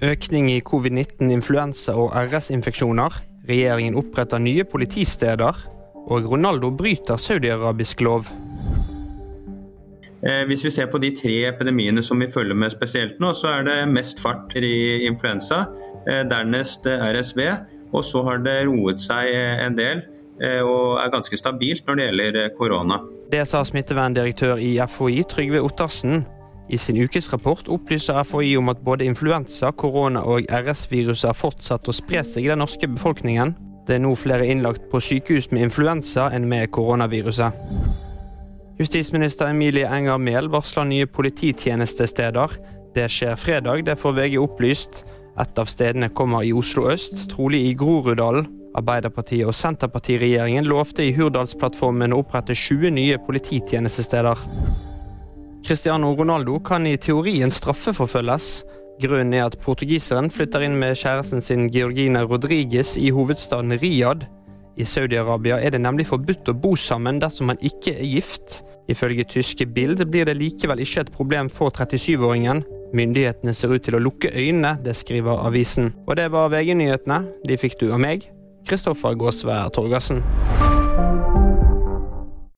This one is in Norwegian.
Økning i covid-19, influensa og RS-infeksjoner. Regjeringen oppretter nye politisteder. Og Ronaldo bryter saudi-arabisk lov. Eh, hvis vi ser på de tre epidemiene som vi følger med spesielt nå, så er det mest fart i influensa, eh, dernest RSV, og så har det roet seg en del og er ganske stabilt når det gjelder korona. Det sa smitteverndirektør i FHI Trygve Ottersen i sin ukesrapport opplyser FHI om at både influensa, korona og RS-viruset har fortsatt å spre seg i den norske befolkningen. Det er nå flere innlagt på sykehus med influensa enn med koronaviruset. Justisminister Emilie Enger Mehl varsler nye polititjenestesteder. Det skjer fredag, det får VG opplyst. Et av stedene kommer i Oslo øst, trolig i Groruddalen. Arbeiderpartiet og Senterpartiregjeringen lovte i Hurdalsplattformen å opprette 20 nye polititjenestesteder. Cristiano Ronaldo kan i teorien straffeforfølges. Grunnen er at portugiseren flytter inn med kjæresten sin Georgina Rodriguez i hovedstaden Riyadh. I Saudi-Arabia er det nemlig forbudt å bo sammen dersom man ikke er gift. Ifølge tyske Bild blir det likevel ikke et problem for 37-åringen. Myndighetene ser ut til å lukke øynene, det skriver avisen. Og det var VG-nyhetene. De fikk du av meg, Kristoffer Gåsvær Torgersen.